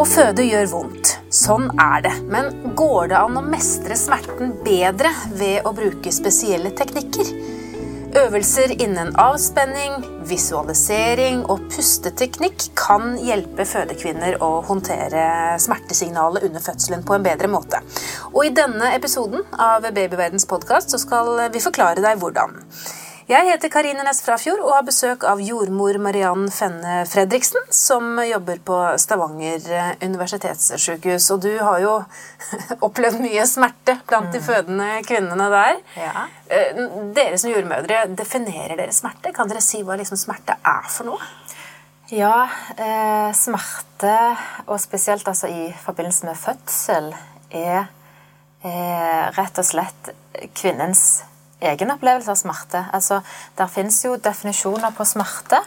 Å føde gjør vondt. Sånn er det. Men går det an å mestre smerten bedre ved å bruke spesielle teknikker? Øvelser innen avspenning, visualisering og pusteteknikk kan hjelpe fødekvinner å håndtere smertesignalet under fødselen på en bedre måte. Og i denne episoden av Babyverdens podkast skal vi forklare deg hvordan. Jeg heter Karine Næss Frafjord og har besøk av jordmor Mariann Fenne Fredriksen, som jobber på Stavanger universitetssykehus. Og du har jo opplevd mye smerte blant de fødende kvinnene der. Ja. Eh, Dere som jordmødre, definerer dere smerte? Kan dere si hva liksom smerte er for noe? Ja, eh, smerte, og spesielt altså i forbindelse med fødsel, er eh, rett og slett kvinnens egen opplevelse av smerte. Altså, der fins jo definisjoner på smerte,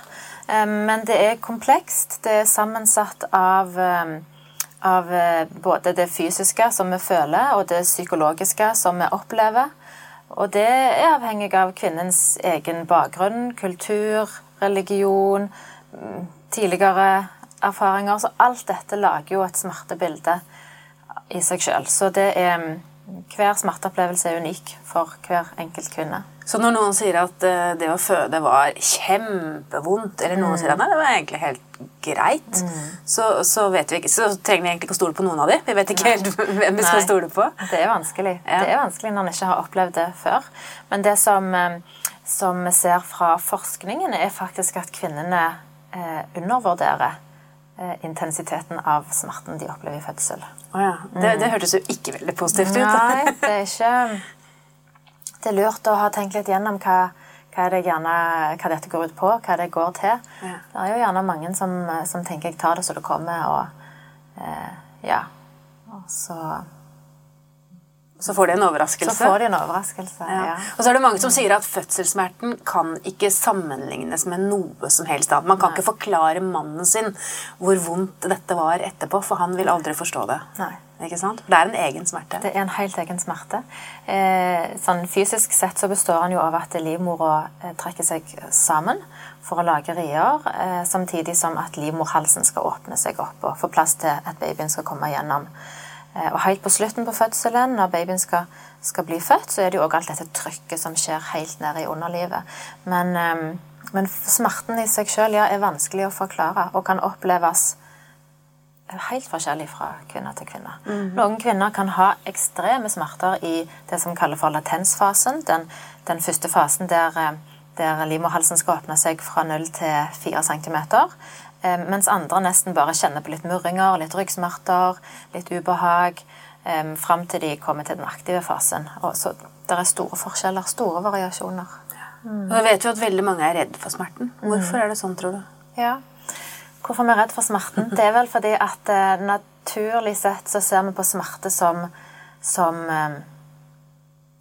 eh, men det er komplekst. Det er sammensatt av, eh, av eh, både det fysiske som vi føler, og det psykologiske som vi opplever. Og det er avhengig av kvinnens egen bakgrunn, kultur, religion, mm, tidligere erfaringer. Så alt dette lager jo et smertebilde i seg sjøl. Så det er hver smerteopplevelse er unik for hver enkelt kvinne. Så når noen sier at eh, det å føde var kjempevondt, eller noen sier at nei, det var egentlig helt greit, så, så, vet vi ikke, så trenger vi egentlig ikke å stole på noen av dem. Vi vet ikke helt hvem vi skal Nei. stole på. Det er vanskelig. Ja. Det er vanskelig når en ikke har opplevd det før. Men det som, eh, som vi ser fra forskningen, er faktisk at kvinnene eh, undervurderer intensiteten av smerten de opplever i fødsel. Oh, ja. det, det hørtes jo ikke veldig positivt ut. Nei, det er ikke Det er lurt å ha tenkt litt gjennom hva, hva, det gjerne, hva dette går ut på, hva det går til. Ja. Det er jo gjerne mange som, som tenker 'jeg tar det så det kommer', og eh, ja. Og så, Så får de en så overraskelse. får de en overraskelse. Ja. Ja. Og så er det mange som sier at fødselssmerten kan ikke sammenlignes med noe som helst annet. Man kan ikke forklare mannen sin hvor vondt dette var etterpå, for han vil aldri forstå det. Nei. Ikke sant? Det er en egen smerte. Det er en helt egen smerte. Eh, sånn Fysisk sett så består den jo av at livmora eh, trekker seg sammen for å lage rier, eh, samtidig som at livmorhalsen skal åpne seg opp og få plass til at babyen skal komme gjennom. Eh, og helt på slutten på fødselen, når babyen skal, skal bli født, så er det jo òg alt dette trykket som skjer helt nede i underlivet. Men, eh, men smerten i seg sjøl ja, er vanskelig å forklare og kan oppleves helt forskjellig fra kvinne til kvinne. Noen kvinner kan ha ekstreme smerter i det som kalles for latensfasen. Den, den første fasen der, eh, der livmorhalsen skal åpne seg fra 0 til 4 cm. Eh, mens andre nesten bare kjenner på litt murringer, litt ryggsmerter, litt ubehag. Eh, fram til de kommer til den aktive fasen. Og så det er store forskjeller, store variasjoner. Og jeg vet jo at veldig mange er redd for smerten. Hvorfor er det sånn, tror du? Ja. Hvorfor vi er redd for smerten? Det er vel fordi at eh, naturlig sett så ser vi på smerte som, som,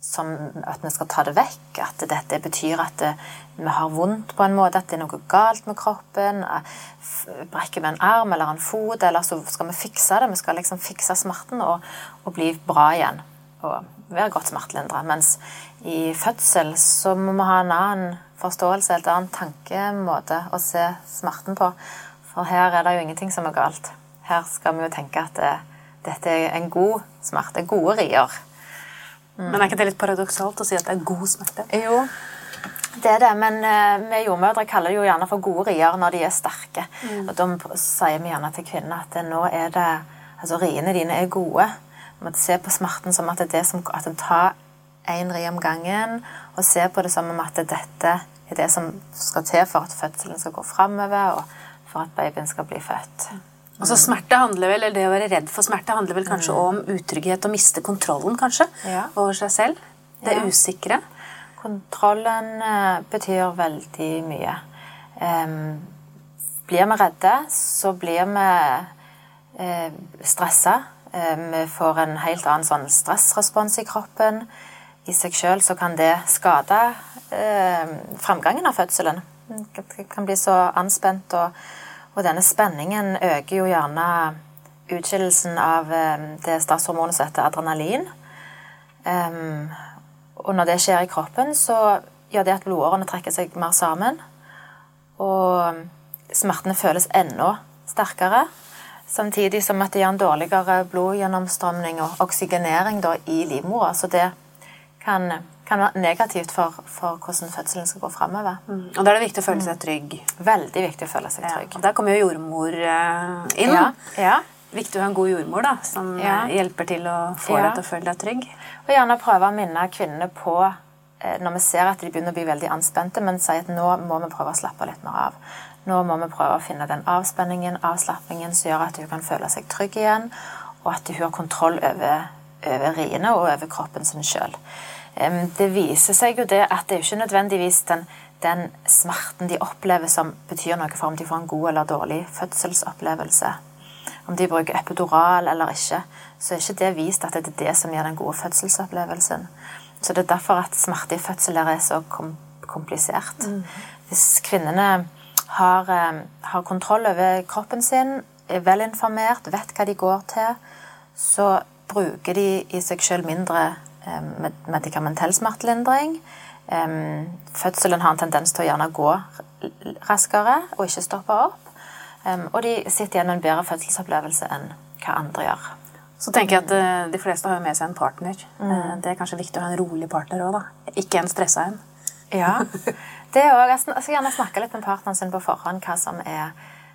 som at vi skal ta det vekk. At dette betyr at det, vi har vondt på en måte, at det er noe galt med kroppen. eh, Brekker vi en arm eller en fot, eller så skal vi fikse det. Vi skal liksom fikse smerten og, og bli bra igjen. Og være godt smertelindra. Mens i fødsel så må vi ha en annen forståelse, en annen tankemåte å se smerten på. For her er det jo ingenting som er galt. Her skal vi jo tenke at det, dette er en god smerte. Gode rier. Men er ikke det litt paradoksalt å si at det er god smerte? Jo, det er det. Men eh, vi jordmødre kaller det jo gjerne for gode rier når de er sterke. Og da sier vi gjerne til kvinnene at det, nå er det Altså, riene dine er gode. Du må se på smerten som at det er det som At en tar én ri om gangen, og se på det som om at dette er det som skal til for at fødselen skal gå framover, og for at babyen skal bli født. Altså smerte handler vel, eller Det å være redd for smerte handler vel kanskje om utrygghet og miste kontrollen kanskje, Ja. over seg selv. Det Ja. usikre. Kontrollen eh, betyr veldig mye. Um, blir vi redde, så blir vi eh, stressa. Eh, vi får en helt annen sånn stressrespons i kroppen. I seg sjøl så kan det skade eh, framgangen av fødselen. Det kan bli så anspent, og, og denne spenningen øker jo gjerne utskillelsen av eh, det stresshormonet som heter adrenalin. Um, og når det skjer i kroppen, så gjør det at blodårene trekker seg mer sammen. Og smertene føles enda sterkere. Samtidig som at det gjør en dårligere blodgjennomstrømning og oksygenering da, i livmora. Så det kan, kan være negativt for, for, hvordan fødselen skal gå framover. Mm. Og da er det viktig å føle seg trygg. Veldig viktig å føle seg trygg. Ja, og Der kommer jo jordmor uh, inn. Ja, ja. Viktig å ha en god jordmor da, som ja. hjelper til å få deg til å føle deg trygg. Og gjerne prøve å minne kvinnene på eh, når vi ser at de begynner å bli veldig anspente, men si at nå må vi prøve å slappe litt mer av. Nå må vi prøve å finne den avspenningen, avslappingen, som gjør at hun kan føle seg trygg igjen, og at hun har kontroll over, over riene og over kroppen sin sjøl. Det viser seg jo det at det er ikke nødvendigvis den, den smerten de opplever som betyr noe for om de får en god eller dårlig fødselsopplevelse om de bruker epidural eller ikke, så er ikke det vist at det er det som gir den gode fødselsopplevelsen. Så det er derfor at smerte i fødsel er så kom komplisert. Mm. Hvis kvinnene har, har, kontroll over kroppen sin, er velinformert, vet hva de går til, så bruker de i seg selv mindre medikamentell smertelindring. Eh, fødselen har en tendens til å gjerne gå raskere og ikke stoppe opp. Og de sitter igjen med en bedre fødselsopplevelse enn hva andre gjør. Så tenker jeg at uh, De fleste har med seg en partner. Mm. Uh, det er kanskje viktig å ha en rolig partner òg. Ikke en stressa en. Ja. Det er også, jeg skal gjerne snakke litt med partneren sin på forhånd hva som er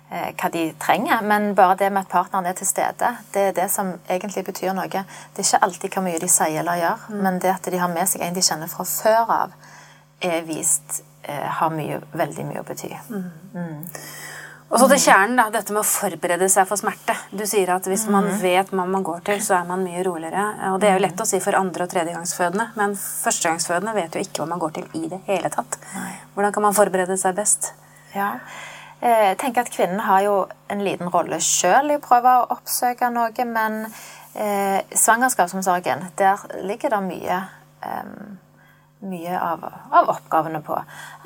hva de trenger. Men bare det med at partneren er til stede, det er det som egentlig betyr noe. Det er ikke alltid hvor mye de sier eller gjør, mm. men det at de har med seg en de kjenner fra før av, er vist har mye, veldig mye å bety. Mm. mm. Og så til kjernen, da, dette med å forberede seg for smerte. Du sier at hvis man mm. vet hva man går til, så er man mye roligere. Og det er jo lett å si for andre- og tredjegangsfødende, men førstegangsfødende vet jo ikke hva man går til i det hele tatt. Hvordan kan man forberede seg best? Ja, eh, jeg tenker at Kvinnen har jo en liten rolle sjøl i å prøve å oppsøke noe, men eh, svangerskapsomsorgen, der ligger det mye eh, mye av, av, oppgavene på.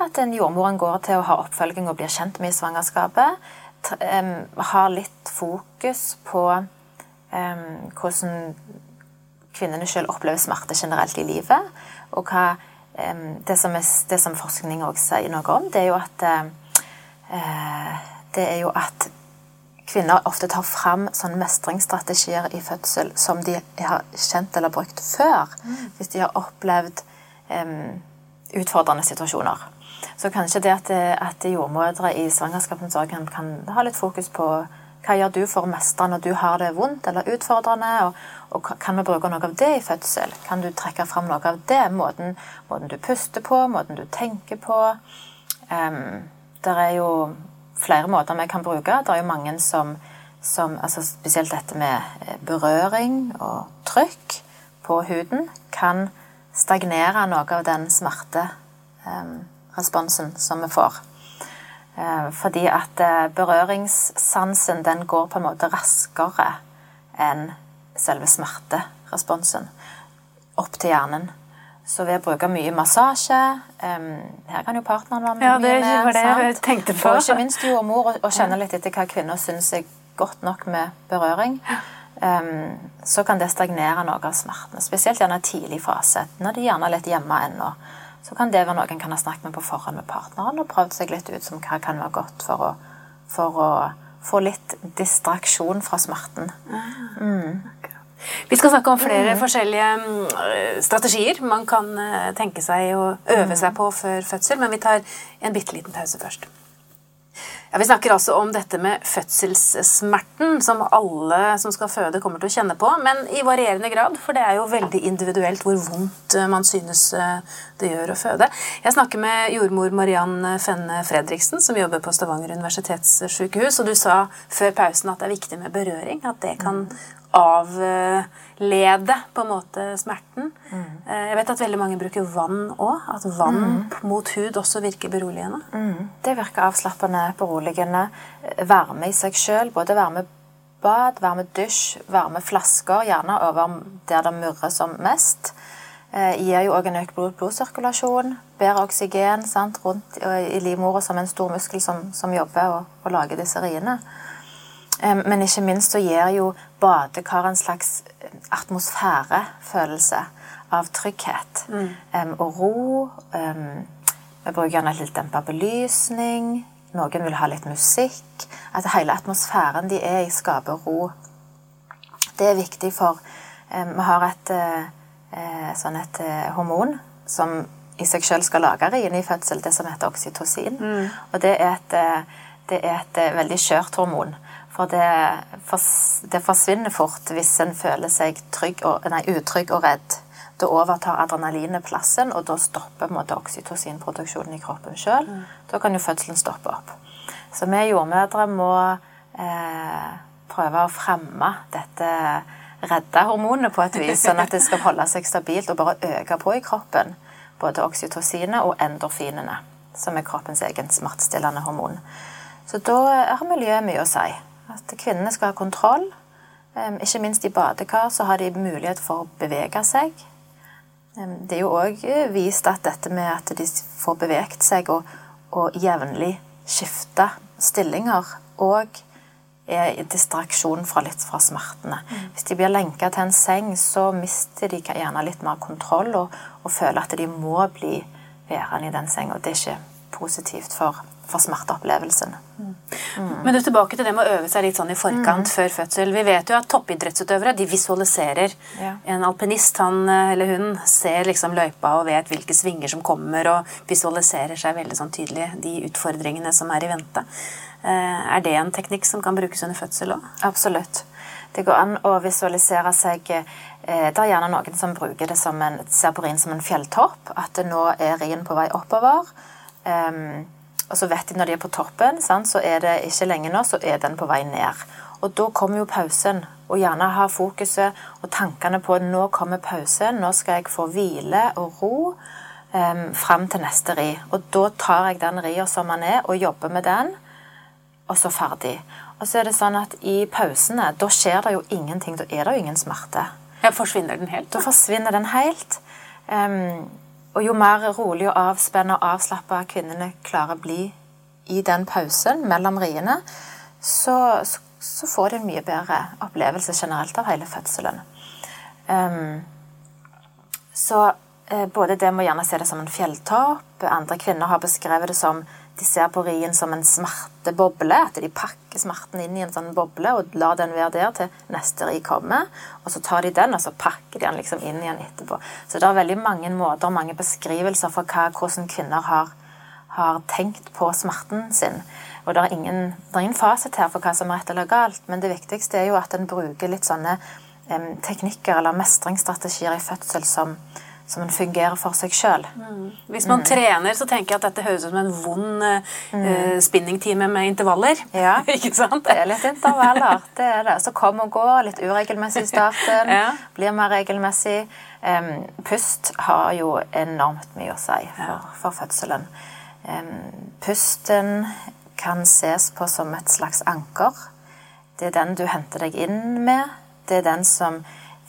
At en jordmoren går til å ha oppfølging og blir kjent med i svangerskapet. Um, har litt fokus på um, hvordan kvinnene selv opplever smerte generelt i livet. Og hva, um, det, som er, det, som forskning også sier noe om, det er jo at uh, det er jo at kvinner ofte tar fram sånne mestringsstrategier i fødsel som de har kjent eller brukt før. Mm. Hvis de har opplevd utfordrende situasjoner. Så kanskje det at, at jordmødre i svangerskapsomsorgen kan ha litt fokus på hva gjør du for å mestre når du har det vondt eller utfordrende, og, og, kan vi bruke noe av det i fødsel? Kan du trekke fram noe av det? Måten, måten du puster på, måten du tenker på. Um, det er jo flere måter vi kan bruke. Det er jo mange som, som altså Spesielt dette med eh, berøring og trykk på huden kan stagnere noe av den smerteresponsen eh, som vi får. Eh, fordi at berøringssansen den går på en måte raskere enn selve smerteresponsen opp til hjernen. Så ved å bruke mye massasje Her kan jo partneren være med. Ja, det var det jeg tenkte på. Og ikke minst jordmor, og kjenne litt etter hva kvinner syns er godt nok med berøring um, så kan det stagnere noe av smertene. Spesielt gjerne tidlig fase, når de gjerne er litt hjemme ennå. Så kan det være noe en kan ha snakket med på forhånd med partneren og prøvd seg litt ut som hva kan være godt for å, for å få litt distraksjon fra smerten. Mm. Vi skal snakke om flere mm. forskjellige mm, strategier man kan eh, tenke seg å øve mm. seg på før fødsel, men vi tar en bitte liten pause først. Ja, Vi snakker altså om dette med fødselssmerten, som alle som skal føde, kommer til å kjenne på, men i varierende grad, for det er jo veldig individuelt hvor vondt eh, man synes eh, det gjør å føde. Jeg snakker med jordmor Mariann Fenne Fredriksen, som jobber på Stavanger universitetssykehus, og du sa før pausen at det er viktig med berøring, at det kan avlede på en måte smerten. Mm. Jeg vet at veldig mange bruker vann òg. At vann mm. mot hud også virker beroligende. Mm. Det virker avslappende, beroligende. Varme i seg sjøl. Både varme bad, varme dusj, varme flasker, gjerne over der det murrer som mest. Eh, gir jo òg en økt blod blodsirkulasjon. Bedre oksygen sant, rundt i livmora som en stor muskel som, som jobber og, og lager disse riene. Men ikke minst så gir jo badekar en slags atmosfærefølelse av trygghet mm. og ro. Vi bruker gjerne litt dempa belysning. noen vil ha litt musikk. At hele atmosfæren de er i, skaper ro. Det er viktig for eh, Vi har et, eh, sånn et hormon som i seg selv skal lage riene i fødsel, det som heter oksytocin. Mm. Og det er, et, det er, et, veldig skjørt hormon. For det, det, forsvinner fort hvis en føler seg og, nei, utrygg og redd. Da overtar adrenalinet plassen, og da stopper måte oksytocinproduksjonen i kroppen sjøl. Mm. Da kan jo fødselen stoppe opp. Så vi jordmødre må eh, prøve å fremme dette redde hormonet på et vis, sånn at det skal holde seg stabilt og bare øke på i kroppen både oksytocinet og endorfinene, som er kroppens egen smertestillende hormon. Så da har miljøet mye å si. At kvinnene skal ha kontroll. Ikke minst i badekar så har de mulighet for å bevege seg. Det er jo òg vist at dette med at de får beveget seg og, og jevnlig skifte stillinger og er distraksjon fra litt fra smertene. Mm. Hvis de blir lenka til en seng, så mister de gjerne litt mer kontroll og, og føler at de må bli værende i den senga. Det er ikke positivt for for smerteopplevelsen. Mm. Men du tilbake til det med å øve seg litt sånn i forkant mm. før fødsel. Vi vet jo at toppidrettsutøvere de visualiserer. Ja. En alpinist han eller hun ser liksom løypa og vet hvilke svinger som kommer, og visualiserer seg veldig sånn tydelig de utfordringene som er i vente. Eh, er det en teknikk som kan brukes under fødsel òg? Absolutt. Det går an å visualisere seg eh, Det er gjerne noen som bruker det som en, ser på rien som en fjelltopp. At nå er rien på vei oppover. Um, og så vet de når de er på toppen, sant, så er det ikke lenge nå, så er den på vei ned. Og da kommer jo pausen. Og gjerne ha fokuset og tankene på nå kommer pausen, nå skal jeg få hvile og ro um, fram til neste ri. Og da tar jeg den ria som den er, og jobber med den, og så ferdig. Og så er det sånn at i pausene, da skjer det jo ingenting. Da er det jo ingen smerte. Ja, Forsvinner den helt? Da, da forsvinner den helt. Um, og jo mer rolig og avspenna og avslappa kvinnene klarer å bli i den pausen mellom riene, så, så, så, får de en mye bedre opplevelse generelt av hele fødselen. Um, så eh, både det må gjerne se det som en fjelltopp, andre kvinner har beskrevet det som de ser på rien som en smerteboble. At de pakker smerten inn i en sånn boble og lar den være der til neste ri kommer. Og så tar de den, og så pakker de den liksom inn igjen etterpå. Så det er veldig mange måter, mange beskrivelser for hva, hvordan kvinner har, har, tenkt på smerten sin. Og det er, ingen, det er ingen fasit her for hva som er rett eller galt, men det viktigste er jo at en bruker litt sånne eh, teknikker eller mestringsstrategier i fødsel som som en fungerer for seg sjøl. Mm. Hvis man mm. trener, så tenker jeg at dette høres ut som en vond uh, spinningtime med intervaller. Ja, ikke sant? det er litt intervaller. det er det. Så kom og gå, litt uregelmessig i starten. ja. Blir mer regelmessig. Um, pust har jo enormt mye å si for, for fødselen. Um, pusten kan ses på som et slags anker. Det er den du henter deg inn med. Det er den som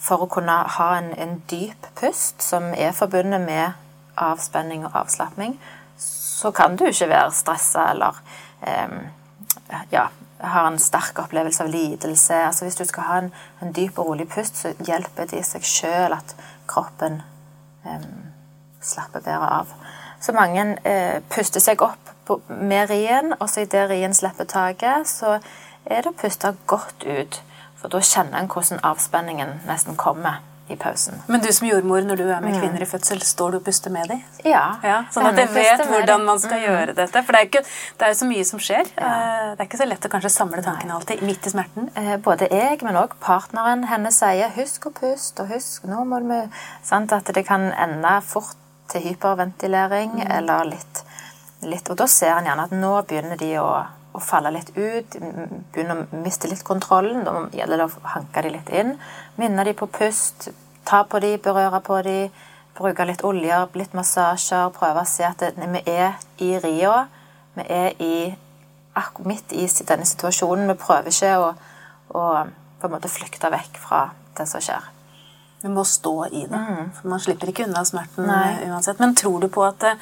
for å kunne ha en, en dyp pust som er forbundet med avspenning og avslapping, så kan du ikke være stressa eller eh, ja, ha en sterk opplevelse av lidelse. Altså Hvis du skal ha en, en dyp og rolig pust, så hjelper det i seg sjøl at kroppen eh, slapper bedre av. Så mange eh, puster seg opp på, med rien, og så idet rien slipper taket, så er det å puste godt ut. For da kjenner en hvordan avspenningen nesten kommer i pausen. Men du som jordmor, når du er med mm. kvinner i fødsel, står du og puster med dem? Ja. ja sånn at de vet hvordan man skal mm. gjøre dette. For det er, ikke, det er jo så mye som skjer. Ja. Eh, det er ikke så lett å kanskje samle tankene alltid midt i smerten. Eh, både jeg, men òg partneren hennes sier 'husk å puste', og 'husk nå må du sant? At det kan ende fort til hyperventilering mm. eller litt, litt Og da ser en gjerne at nå begynner de å å falle litt ut, begynne å miste litt kontrollen. Da gjelder det å hanke de litt inn. Minne de på pust, ta på de, berøre på de, bruke litt oljer, litt massasjer. Prøve å se at det, vi er i ria. Vi er i, midt i denne situasjonen. Vi prøver ikke å, å på en måte flykte vekk fra det som skjer. Vi må stå i det. Mm. For man slipper ikke unna smerten Nei. uansett. Men tror du på at det,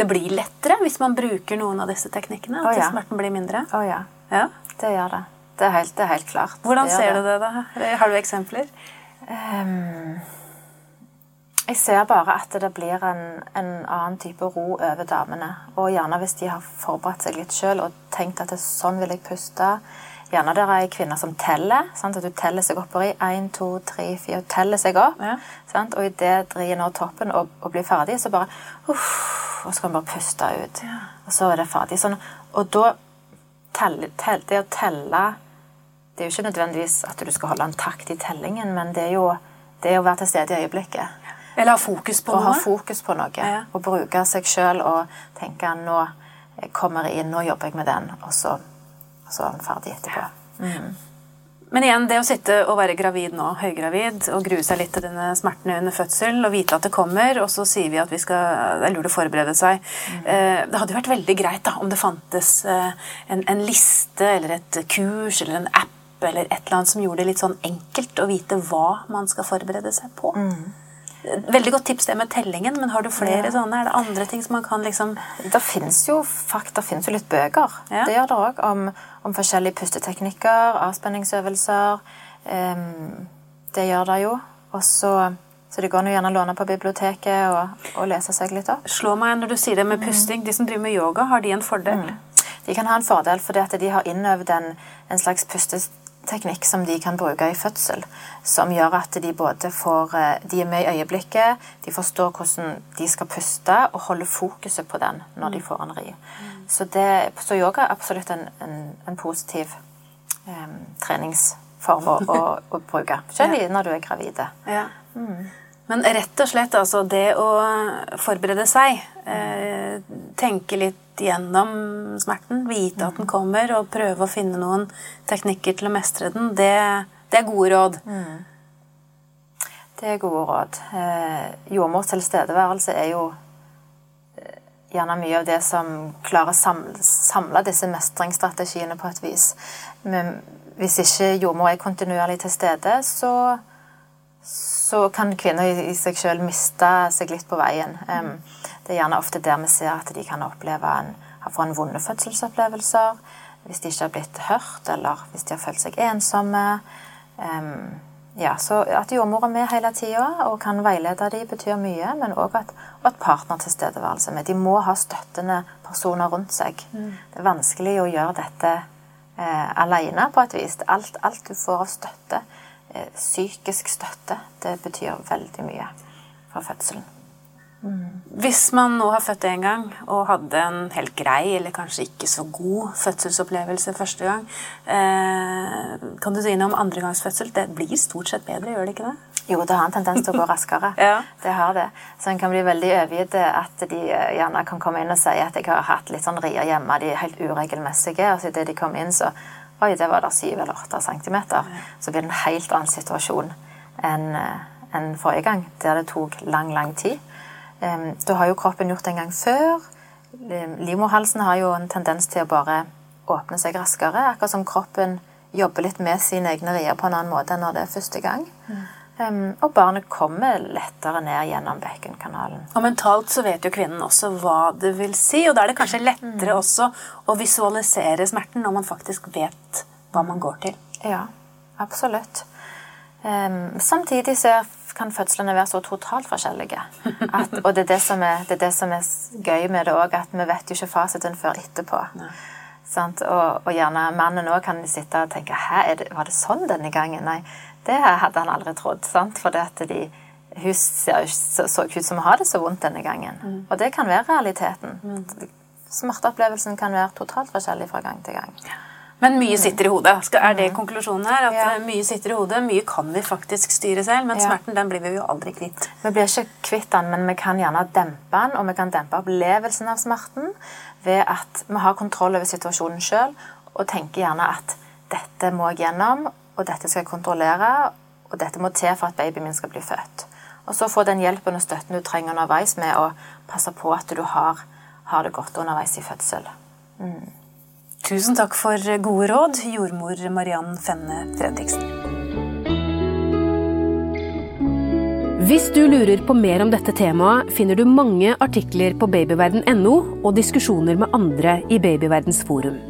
det, blir lettere hvis man bruker noen av disse teknikkene? At oh, ja. smerten blir mindre? Å oh, ja. ja. Det gjør det. Det er helt, det er helt klart. Hvordan ser det. du det, da? Har du eksempler? Um, Jeg ser bare at det blir en, en, annen type ro over damene. Og gjerne hvis de har forberedt seg litt sjøl og tenkt at det sånn vil jeg puste. Gjerne det er ei kvinne som teller. Sant? At du teller seg oppover i én, to, tre, fire. Teller seg opp. Ja. Sant? Og idet driet når toppen og, og, blir ferdig, så bare uff, Og så kan du bare puste ut. Ja. Og så er det ferdig. Sånn. Og da tell, tell, Det å telle Det er jo ikke nødvendigvis at du skal holde en takt i tellingen, men det er jo det å være til stede i øyeblikket. Eller ha fokus på noe. Å ha fokus på noe. Ja. Og bruke seg sjøl og tenke nå kommer jeg inn, nå jobber jeg med den, og så og så han ferdig etterpå. Mm. Men igjen, det å sitte og være gravid nå, høygravid, og grue seg litt til denne smertene under fødsel, og vite at det kommer, og så sier vi at vi skal, det er lurt å forberede seg. Mm. Det hadde vært veldig greit da, om det fantes eh, en, en, liste eller et kurs eller en app eller et eller annet som gjorde det litt sånn enkelt å vite hva man skal forberede seg på. Mm. Veldig godt tips det med tellingen, men har du flere ja. sånne? Er det andre ting som man kan liksom Det fins jo, jo, litt bøker. Ja. Det gjør det òg. Om, om, forskjellige pusteteknikker, avspenningsøvelser. Um, det gjør det jo. Og så så det går gjerne å låne på biblioteket og, og, lese seg litt opp. Slå meg når du sier det med pusting. De som driver med yoga, har de en fordel? Mm. De kan ha en fordel fordi at de har innøvd en, en slags pustes teknikk som de kan bruke i fødsel, som gjør at de både får eh, De er med i øyeblikket, de forstår hvordan de skal puste, og holder fokuset på den når de får en ri. Så, det, så yoga er absolutt en, en, en positiv um, treningsform å, å, å bruke. Selv ja. når du er gravid. Ja. Mm. Men rett og slett altså det å forberede seg, eh, tenke litt gjennom smerten, vite at den mm. kommer, og prøve å finne noen teknikker til å mestre den, det, det er gode råd. Mm. Det er gode råd. Eh, Jordmors tilstedeværelse er jo eh, gjerne mye av det som klarer å samle, samle disse mestringsstrategiene på et vis. Men hvis ikke jordmor er kontinuerlig til stede, så, så kan kvinner i, seg selv miste seg litt på veien. Det er gjerne ofte der vi ser at de kan oppleve en, få en vonde fødselsopplevelser. Hvis de ikke har blitt hørt, eller hvis de har følt seg ensomme. Ja, så At jordmor er med hele tida og kan veilede dem, betyr mye. Men òg at, at partnertilstedeværelse er med. De må ha støttende personer rundt seg. Mm. Det er vanskelig å gjøre dette eh, alene på et vis. Alt, alt du får av støtte, psykisk støtte, det betyr veldig mye for fødselen. Hvis man nå har født én gang og hadde en helt grei eller kanskje ikke så god fødselsopplevelse første gang, eh, kan du si noe om andregangsfødsel? Det blir stort sett bedre, gjør det ikke det? Jo, det har en tendens til å gå raskere. ja. Det har det. Så en kan bli veldig overgitt at de eh, gjerne kan komme inn og si at jeg har hatt litt sånn rier hjemme, de er helt uregelmessige. Og så idet de kom inn, så Oi, det var der syv eller åtte centimeter. Så blir det en helt annen situasjon enn eh, en forrige gang, der det tok lang, lang tid. Da har jo kroppen gjort det en gang før. Livmorhalsen har jo en tendens til å bare åpne seg raskere. Akkurat som kroppen jobber litt med sine egne rier på en annen måte enn når det er første gang. Mm. Og barnet kommer lettere ned gjennom bekkenkanalen. Og mentalt så vet jo kvinnen også hva det vil si, og da er det kanskje lettere mm. også å visualisere smerten når man faktisk vet hva man går til. Ja, absolutt. Um, samtidig så kan fødslene være så totalt forskjellige. At, og det er det, som er, det er det som er gøy med det òg, at vi vet jo ikke fasiten før etterpå. Og, og, gjerne mannen òg kan sitte og tenke Hæ, det, var det sånn denne gangen? Nei, det hadde han aldri trodd. sant? For det at de, hun ser, så, så ut som å ha det så vondt denne gangen. Mm. Og det kan være realiteten. Mm. Smerteopplevelsen kan være totalt forskjellig fra gang til gang. Men mye sitter i hodet. Er det konklusjonen her? At ja. mye sitter i hodet, mye kan vi faktisk styre selv, men smerten den blir vi jo aldri kvitt. Vi blir ikke kvitt den, men vi kan gjerne dempe den, og vi kan dempe opplevelsen av smerten ved at vi har kontroll over situasjonen sjøl og tenker gjerne at dette må jeg gjennom, og dette skal jeg kontrollere, og dette må til for at babyen min skal bli født. Og så få den hjelpen og støtten du trenger underveis med å passe på at du har, har det godt underveis i fødsel. Mm. Tusen takk for gode råd, jordmor Mariann Fenne Fredriksen. Hvis du lurer på mer om dette temaet, finner du mange artikler på babyverden.no og diskusjoner med andre i Babyverdens forum.